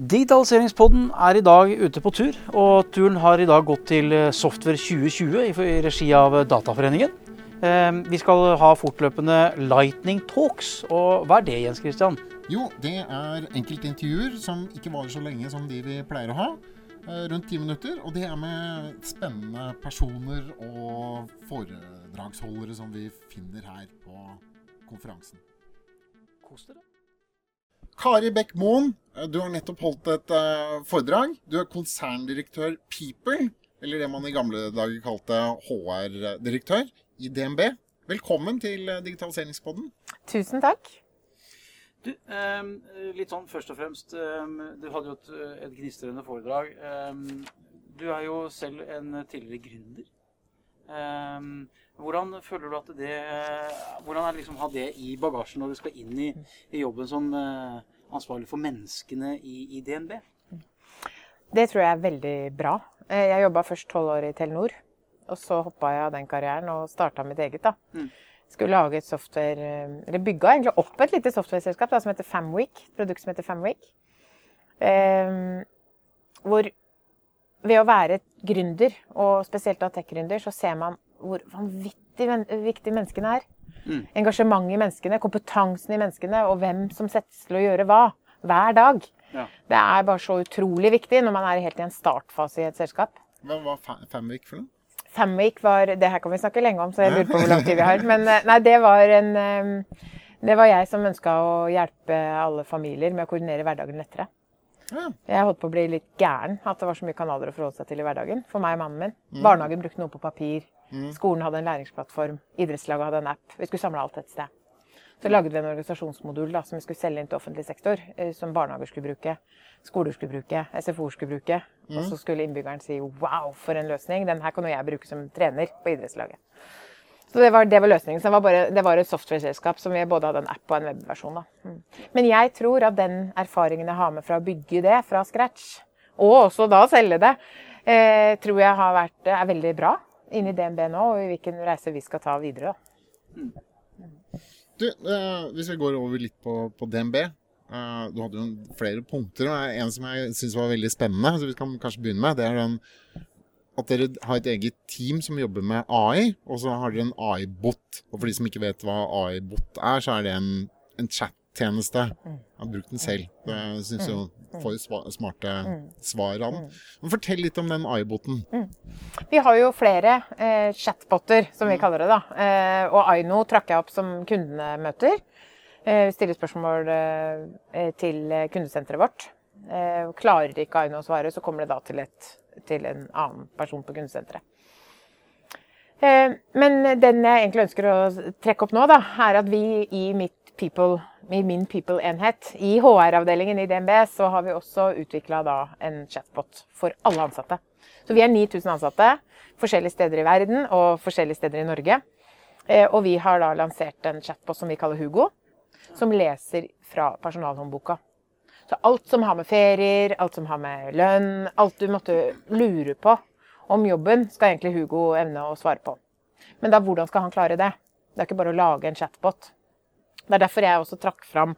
Digitaliseringspodden er i dag ute på tur, og turen har i dag gått til Software 2020 i regi av Dataforeningen. Eh, Vi skal ha fortløpende Lightning Talks, og hva er det Jens Christian? Jo, det er enkeltintervjuer som ikke varer så lenge som de vi pleier å ha. eh, Rundt ti minutter. Og det er med spennende personer og foredragsholdere som vi finner her på konferansen. Kos dere. Kari Bekk Moen, eh, du har nettopp holdt et eh, foredrag. Du er konserndirektør People, eller det man i gamle dager kalte HR-direktør i DNB. Velkommen til eh, Digitaliseringspodden. Tusen takk. Du, eh, litt sånn først og fremst, eh, du hadde jo et, et gnistrende foredrag. Eh, du er jo selv en tidligere gründer. Hvordan føler du at det Hvordan er det liksom å ha det i bagasjen når du skal inn i, i jobben som ansvarlig for menneskene i, i DNB? Det tror jeg er veldig bra. Eh, Jeg jobba først tolv år i Telenor. Og så hoppa jeg av den karrieren og starta mitt eget. da. Mm. Skulle lage et software, eh, eller bygga egentlig opp et lite softwareselskap da, som heter Famweek. Et produkt som heter Famweek. Um, hvor ved å være gründer, og spesielt da tech-gründer, så ser man hvor vanvittig viktig menneskene er. Mm. Engasjementet i menneskene, kompetansen i menneskene, og hvem som settes til å gjøre hva. Hver dag. Ja. Det er bare så utrolig viktig når man er helt i en startfase i et selskap. Hva var Fa- Famvik for noe? Famvik var Det her kan vi snakke lenge om, så jeg lurer på hvor lang tid vi har. Men eh, nei, det var en Det var jeg som ønska å hjelpe alle familier med å koordinere hverdagen lettere. Ja. Jeg holdt på å bli litt gæren at det var så mye kanaler å forholde seg til i hverdagen. For meg og mannen min. Barnehagen brukte noe på papir. Skolen hadde en læringsplattform. Idrettslaget hadde en app. Vi skulle samle alt et sted. Så lagde vi en organisasjonsmodul da, som vi skulle selge inn til offentlig sektor. eh, Som barnehager skulle bruke, skoler skulle bruke, SFO-er skulle bruke. Og så skulle innbyggeren si 'wow, for en løsning'. Den her kan jo jeg bruke som trener på idrettslaget. Så det var, det var løsningen. Så det var, bare, det var et software-selskap som vi både hadde en app og en webversjon. Mm. Men jeg tror at den erfaringen jeg har med fra å bygge det fra scratch, og også da selge det, eh, tror jeg har vært, er veldig bra inn i DNB nå, og i hvilken reise vi skal ta videre. Da. Du, eh, hvis vi går over litt på, på DNB. eh, du hadde jo flere punkter. og En som jeg syns var veldig spennende, så vi kan kanskje begynne med, det er den at dere har et eget team som jobber med AI, og så har dere en AI-bot. Og for de som ikke vet hva AI-bot er, så er det en, en chat-tjeneste. Jeg har brukt den selv. Det syns jo får smarte svar av den. Men fortell litt om den AI-boten. Vi har jo flere eh, chatboter, som vi kaller det. da. Eh, og Aino trakk jeg opp som kundene møter. Eh, stiller spørsmål eh, til kundesenteret vårt. Eh, klarer ikke Aino å svare, så kommer det da til, et, til en annen person på kundesenteret. Eh, men den jeg egentlig ønsker å trekke opp nå, da, er at vi i mitt People, i min People-enhet, i HR-avdelingen i DNB, så har vi også utvikla en chatbot for alle ansatte. Så vi er 9000 ansatte forskjellige steder i verden og forskjellige steder i Norge. Eh, Og vi har da lansert en chatbot som vi kaller Hugo, som leser fra personalhåndboka. Så alt som har med ferier, alt som har med lønn, alt du måtte lure på om jobben, skal egentlig Hugo evne å svare på. Men da, hvordan skal han klare det? Det er ikke bare å lage en chatbot. Det er derfor jeg også trakk fram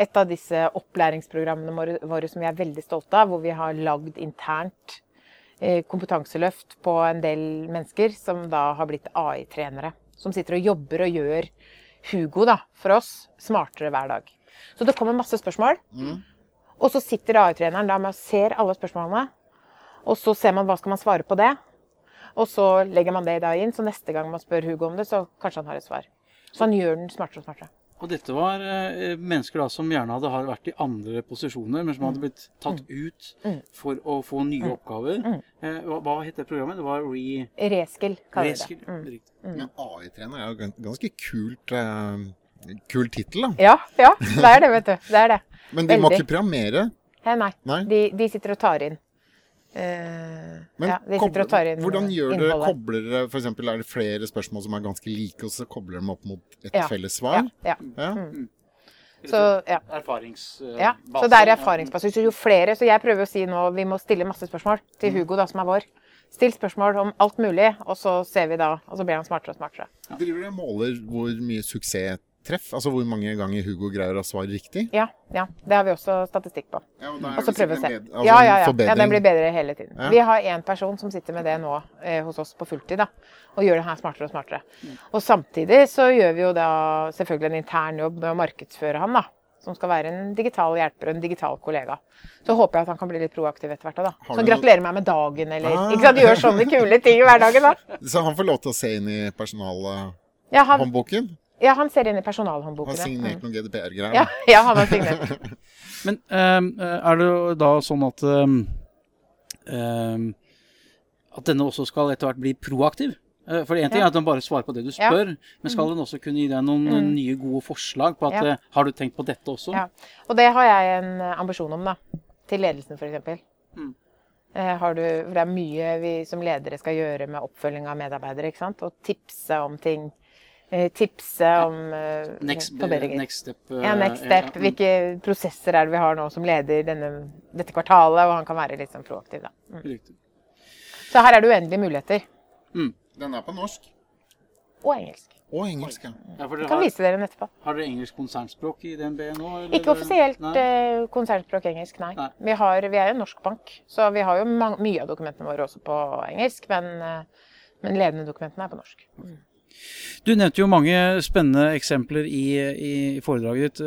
et av disse opplæringsprogrammene våre, som vi er veldig stolte av, hvor vi har lagd internt eh, kompetanseløft på en del mennesker som da har blitt AI-trenere. Som sitter og jobber og gjør Hugo da, for oss smartere hver dag. Så det kommer masse spørsmål. Og så sitter AI-treneren da med og ser alle spørsmålene. Og så ser man hva skal man svare på det. Og så legger man det da inn, så neste gang man spør Hugo om det, så kanskje han har et svar. Så han gjør den smartere og smartere. Og dette var eh, mennesker da som gjerne hadde vært i andre posisjoner, men som hadde blitt tatt ut for å få nye oppgaver. Eh, hva, hva het det programmet? Det var Re... Reskill kaller vi Reskill. det. Mm. Riktig. Men AI-trener er jo gans- ganske kult eh, kul tittel, da. Ja, ja, det er det, vet du. Det er det. Men de må Veldig. ikke programmere. Eh, nei, Nei. De, de sitter og tar inn. Eh, Men ja, de sitter og tar inn hvordan gjør dere, kobler dere for eksempel, Er det flere spørsmål som er ganske like, og så kobler dere dem opp mot et Ja, felles svar? Ja, ja. Ja. Så, ja. Erfaringsbase. ja. så det er erfaringsbase. Så jo flere Så jeg prøver å si nå vi må stille masse spørsmål til Mm. Hugo, da, som er vår. Still spørsmål om alt mulig, og så ser vi da Og så blir han smartere og smartere. Driver dere og måler hvor mye suksess treff? Altså hvor mange ganger Hugo greier å svare riktig? Ja, ja, det har vi også statistikk på. Ja, og da Og så prøve å se. altså ja, ja, ja. ja, den blir bedre hele tiden. Ja. Vi har én person som sitter med det nå eh, hos oss på fulltid, da, og gjør det her smartere og smartere. Og samtidig så gjør vi jo da selvfølgelig en intern jobb med å markedsføre han, da. Som skal være en digital hjelper og en digital kollega. Så håper jeg at han kan bli litt proaktiv etter hvert. da. Så du gratulerer meg med dagen, eller Ah. ikke sant, gjør sånne kule ting i hverdagen, da. Så han får lov til å se inn i personalhåndboken? Ja, han, ja, han ser inn i personalhåndboken. Han har signert noen GDPR-greier? Ja, ja, han har signert. Men um, er det jo da sånn at ehm, ehm, At denne også skal etter hvert bli proaktiv? Eh, For én ting Ja. er at den bare svarer på det du Ja. spør, men skal den også kunne gi deg noen Mm. nye, gode forslag på at Ja. eh, Har du tenkt på dette også? Ja. Og det har jeg en ambisjon om, da. Til ledelsen, f.eks. Mm. Eh, har du, for det er mye vi som ledere skal gjøre med oppfølging av medarbeidere. ikke sant? Og tipse om ting. Eh, tipse om uh, Next, forbedringer. next step. Uh, ja, next step. ja. Hvilke prosesser er det vi har nå som leder denne, dette kvartalet? Og han kan være litt sånn proaktiv, da. Mm. Så her er det uendelige muligheter. Den er på norsk. Og engelsk. Og engelsk, ja. Ja, for Jeg dere kan har, vise dere den etterpå. har dere engelsk konsernspråk i DNB nå? eller? Ikke offisielt Nei? konsernspråk engelsk, nei. Nei. Vi, har, vi er jo en norsk bank, så vi har jo mye av dokumentene våre også på engelsk. Men, men ledende dokumentene er på norsk. Du nevnte jo mange spennende eksempler i, i foredraget ditt.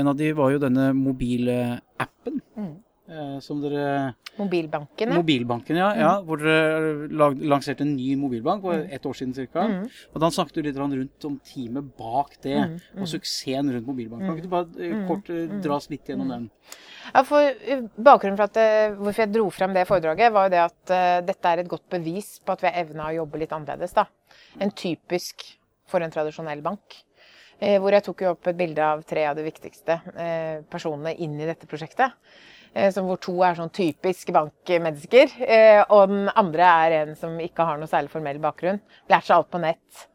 En av de var jo denne mobilappen Mm. Eh, som dere Mobilbanken, ja. Mobilbanken, ja. ja hvor dere lag, lanserte en ny mobilbank for ett år siden ca. Mm. Og da snakket du litt rundt om teamet bak det, Mm, mm. og suksessen rundt mobilbanken. Kan du bare eh, Mm, kort eh, mm. dra oss litt gjennom den? Ja, for eh, Bakgrunnen for at, eh, hvorfor jeg dro frem det foredraget, var jo det at uh, dette er et godt bevis på at vi har evna å jobbe litt annerledes. da. En typisk for en tradisjonell bank. Eh, hvor jeg tok jo opp et bilde av tre av de viktigste eh, personene inn i dette prosjektet. Eh, som hvor to er sånn typisk bankmennesker, og den andre er en som ikke har noe særlig formell bakgrunn. Lært seg alt på nett.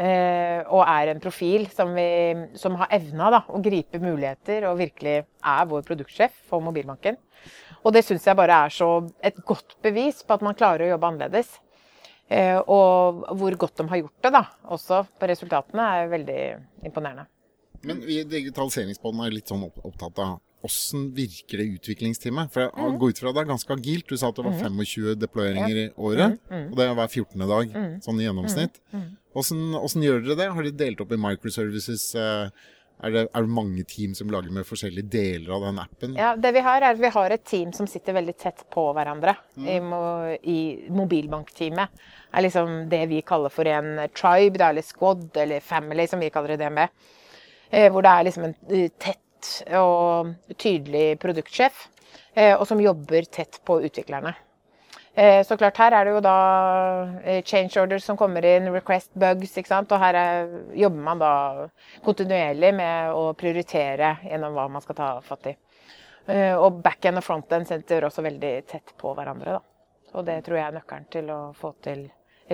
Og er en profil som, vi, som har evna å gripe muligheter og virkelig er vår produktsjef for mobilbanken. Og det syns jeg bare er så et godt bevis på at man klarer å jobbe annerledes. Eh, og hvor godt de har gjort det, da, også på resultatene, er veldig imponerende. Men vi i Digitaliseringsbåndet er litt sånn opptatt av åssen virker det utviklingsteamet? For jeg går ut fra det er ganske agilt. Du sa at det var 25 deployeringer i året. Og det er hver 14. dag, sånn i gjennomsnitt. Åssen gjør dere det? Har dere delt opp i microservices? eh, Er det, er det mange team som lager med forskjellige deler av den appen? Ja, det Vi har er at vi har et team som sitter veldig tett på hverandre. I, mo, i mobilbankteamet er liksom det vi kaller for en tribe, eller squad, eller family, som vi kaller det DNB. Eh, hvor det er liksom en eh, tett og tydelig produktsjef, eh, og som jobber tett på utviklerne. Eh, Så klart, her er det jo da eh, change orders som kommer inn, request bugs, ikke sant. Og her er, jobber man da kontinuerlig med å prioritere gjennom hva man skal ta fatt i. Eh, Og backend og frontend sitter også veldig tett på hverandre, da. Og det tror jeg er nøkkelen til å få til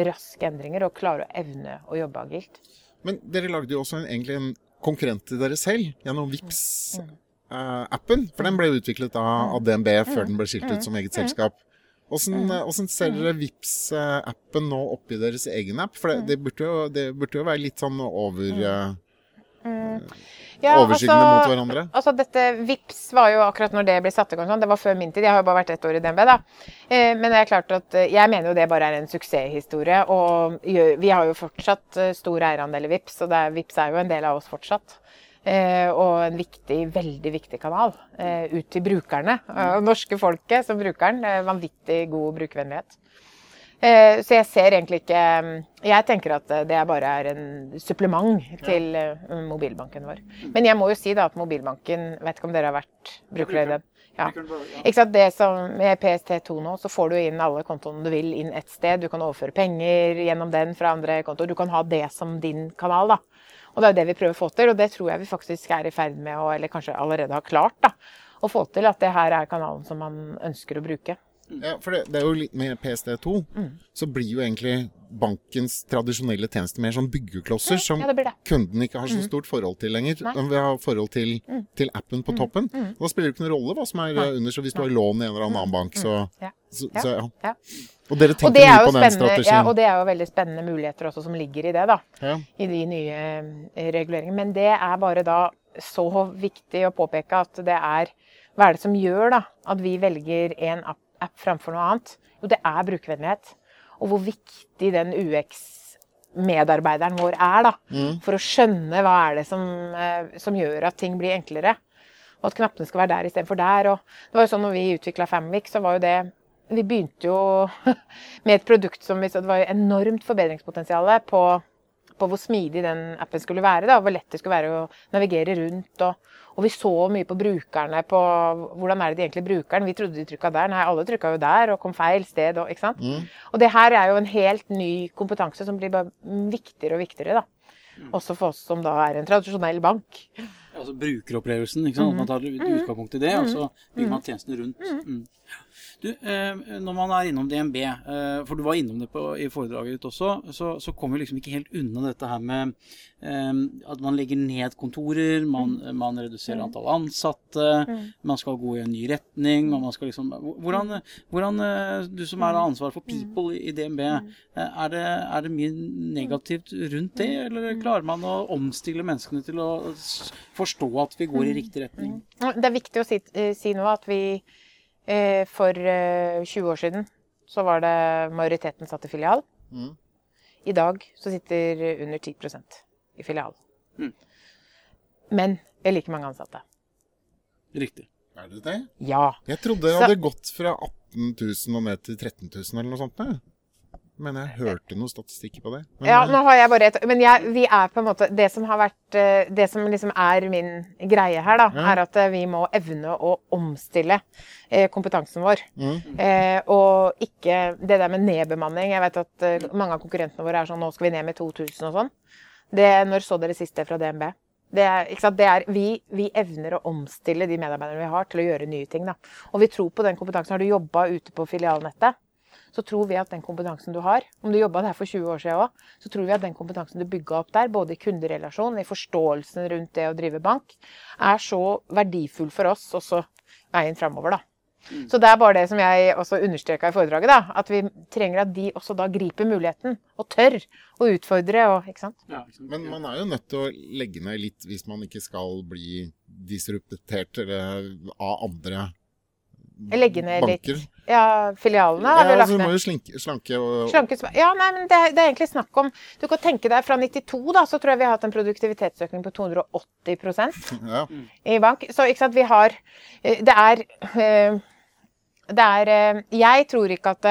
raske endringer og klare å evne å jobbe agilt. Men dere lagde jo også en, egentlig en konkurrent til dere selv gjennom vips appen For den ble jo utviklet av, av DNB før den ble skilt ut som eget selskap. Åssen eh, ser dere vips appen nå oppi deres egen app? For det, det, burde, jo, det burde jo være litt sånn over, eh, Ja, overskyggende altså- mot hverandre. Altså dette VIPS var jo akkurat når det ble satt i gang sånn. Det var før min tid. Jeg har jo bare vært ett år i DNB, da. Eh, men det er klart at eh, jeg mener jo det bare er en suksesshistorie. Og vi har jo fortsatt eh, stor eierandel i VIPS, og det er, VIPS er jo en del av oss fortsatt. Eh, og en viktig, veldig viktig kanal eh, ut til brukerne. Og norske folket som bruker den. Eh, vanvittig god brukervennlighet. Eh, Så jeg ser egentlig ikke Jeg tenker at eh, det bare er en supplement til eh, mobilbanken vår. Men jeg må jo si da at mobilbanken Vet ikke om dere har vært brukere i den? Ja. Ikke sant? Det som Med PST2 nå så får du inn alle kontoene du vil inn ett sted. Du kan overføre penger gjennom den fra andre kontoer. Du kan ha det som din kanal. da. Og det er jo det vi prøver å få til, og det tror jeg vi faktisk er i ferd med å, eller kanskje allerede har klart, da, å få til at det her er kanalen som man ønsker å bruke. Ja, for det, det er jo litt med PSD2, så blir jo egentlig bankens tradisjonelle tjenester mer sånn byggeklosser som Ja, det det. kunden ikke har så stort forhold til lenger. Nei. De vil ha forhold til, til appen på toppen. Da spiller det ikke noen rolle hva som er Nei. under, så hvis du har lån i en eller annen bank, så, Ja. så, så ja. Og dere tenker det er mye på den strategien. ja, og det er jo veldig spennende muligheter også som ligger i det, da. Ja. I de nye eh, reguleringene. Men det er bare da så viktig å påpeke at det er Hva er det som gjør da at vi velger en app, app framfor noe annet? Jo, det er brukervennlighet. Og hvor viktig den UX-medarbeideren vår er da, for å skjønne hva er det som, eh, som gjør at ting blir enklere. Og at knappene skal være der istedenfor der. Og det var jo sånn når vi utvikla Famvik, så var jo det Vi begynte jo med et produkt som vi så det var jo enormt forbedringspotensial på, på hvor smidig den appen skulle være. Da, hvor lett det skulle være å navigere rundt. Og, og vi så mye på brukerne, på hvordan er det de egentlig bruker den. Vi trodde de trykka der. Nei, alle trykka jo der og kom feil sted. Og, ikke sant? og det her er jo en helt ny kompetanse som blir bare viktigere og viktigere. da. Også for oss som da er en tradisjonell bank. Altså brukeropplevelsen. ikke sant? Mm. Man tar utgangspunkt i det, og så bygger man tjenestene rundt. Mm. Du, eh, når man er innom DNB, eh, for du var innom det på, i foredraget ditt også, så, så kommer vi liksom ikke helt unna dette her med eh, at man legger ned kontorer, man, man reduserer antall ansatte, man skal gå i en ny retning, og man skal liksom Hvordan, hvordan du som er ansvar for people i, DNB, er, det, er det mye negativt rundt det, eller klarer man å omstille menneskene til å s- forstå at vi går i riktig retning? Det er viktig å si, eh, si nå at vi eh, for eh, 20 år siden så var det majoriteten satt i filial. Mm. I dag så sitter under 10% i filial. Mm. Men det er like mange ansatte. Riktig. Er det det? Ja. Jeg trodde det Så- hadde gått fra 18 000 og ned til 13 000 eller noe sånt. jeg. Men jeg hørte noen statistikker på det. Men, Ja, nå har jeg bare et Men jeg, vi er på en måte Det som har vært eh, Det som liksom er min greie her, da, Ja. er at eh, vi må evne å omstille eh, kompetansen vår. Mm. Eh, og ikke det der med nedbemanning. Jeg vet at mange av konkurrentene våre er sånn nå skal vi ned med 2000 og sånn. Det, når så dere sist det fra DNB? Det er? Det er, vi, vi evner å omstille de medarbeiderne vi har, til å gjøre nye ting. Da. Og vi tror på den kompetansen. Har du jobba ute på filialnettet, så tror vi at den kompetansen du har Om du jobba der for 20 år siden òg, så tror vi at den kompetansen du bygga opp der, både i kunderelasjon, i forståelsen rundt det å drive bank, er så verdifull for oss også veien framover, da. Så det er bare det som jeg også understreka i foredraget, da. At vi trenger at de også da griper muligheten, og tør å utfordre og Ikke sant? Ja, ikke sant? Men man er jo nødt til å legge ned litt hvis man ikke skal bli disruptert eller, av andre Legge ned banker. litt. Ja, filialene har Ja, vi altså, lagt må ned. jo slinke, slanke og Slanke, ja, nei, men det, det er egentlig snakk om Du kan tenke deg fra 92, da, så tror jeg vi har hatt en produktivitetsøkning på 280 ja. i bank. Så ikke sant, vi har eh, Det er eh, Det er eh, Jeg tror ikke at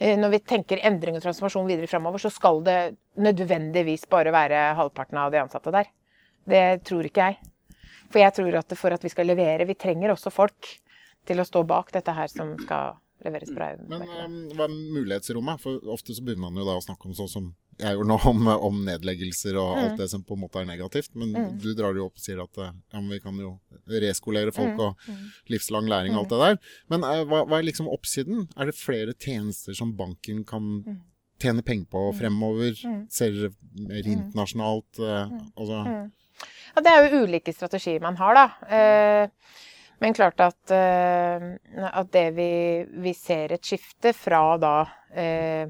når vi tenker endring og transformasjon videre framover, så skal det nødvendigvis bare være halvparten av de ansatte der. Det tror ikke jeg. For jeg tror at for at vi skal levere Vi trenger også folk til å stå bak dette her som skal leveres på Men um, hva er mulighetsrommet? For ofte så begynner man jo da å snakke om sånn som jeg gjorde nå, om, om nedleggelser og alt det som på en måte er negativt. Men du drar det jo opp og sier at eh, ja, men vi kan jo reskolere folk og livslang læring og alt det der. Men eh, hva, hva er liksom oppsiden? Er det flere tjenester som banken kan tjene penger på fremover? Ser dere mer internasjonalt? eh, altså, Ja, det er jo ulike strategier man har, da. Eh, men klart at, eh, at det vi, vi ser et skifte fra da eh,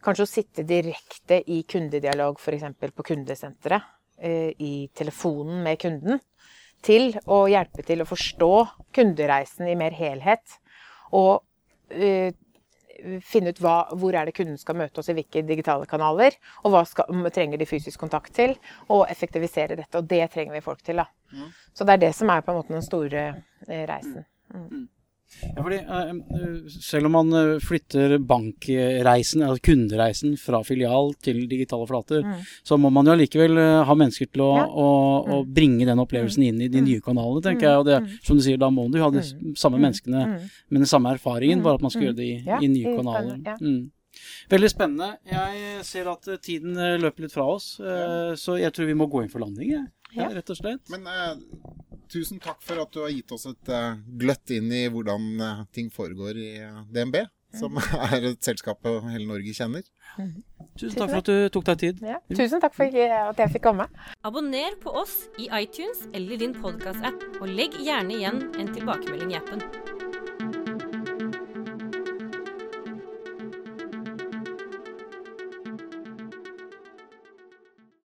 Kanskje å sitte direkte i kundedialog, f.eks. på kundesenteret, eh, i telefonen med kunden, til å hjelpe til å forstå kundereisen i mer helhet. Og finne ut hva, hvor er det kunden skal møte oss i hvilke digitale kanaler, og hva skal, trenger de fysisk kontakt til, og effektivisere dette. Og det trenger vi folk til. da. Så det er det som er på en måte den store reisen. Ja, fordi eh, eh, Selv om man eh, flytter bankreisen, altså kundereisen, fra filial til digitale flater, så må man jo allikevel ha mennesker til å, Ja. å, å bringe den opplevelsen inn i de nye kanalene, tenker jeg. Og det, som du sier, da må du ha de samme menneskene med den samme erfaringen, bare at man skal gjøre det i, Ja, i nye i kanaler. ja. Mm. Veldig spennende. Jeg ser at tiden løper litt fra oss, eh, så jeg tror vi må gå inn for landing. Ja, rett og slett. men tusen takk for at du har gitt oss et uh, gløtt inn i hvordan uh, ting foregår i uh, DNB, som er et selskap hele Norge kjenner. Tusen takk for at du tok deg tid. Ja. Tusen takk for at jeg fikk komme. Abonner på oss i iTunes eller din podkast-app, og legg gjerne igjen en tilbakemelding i appen.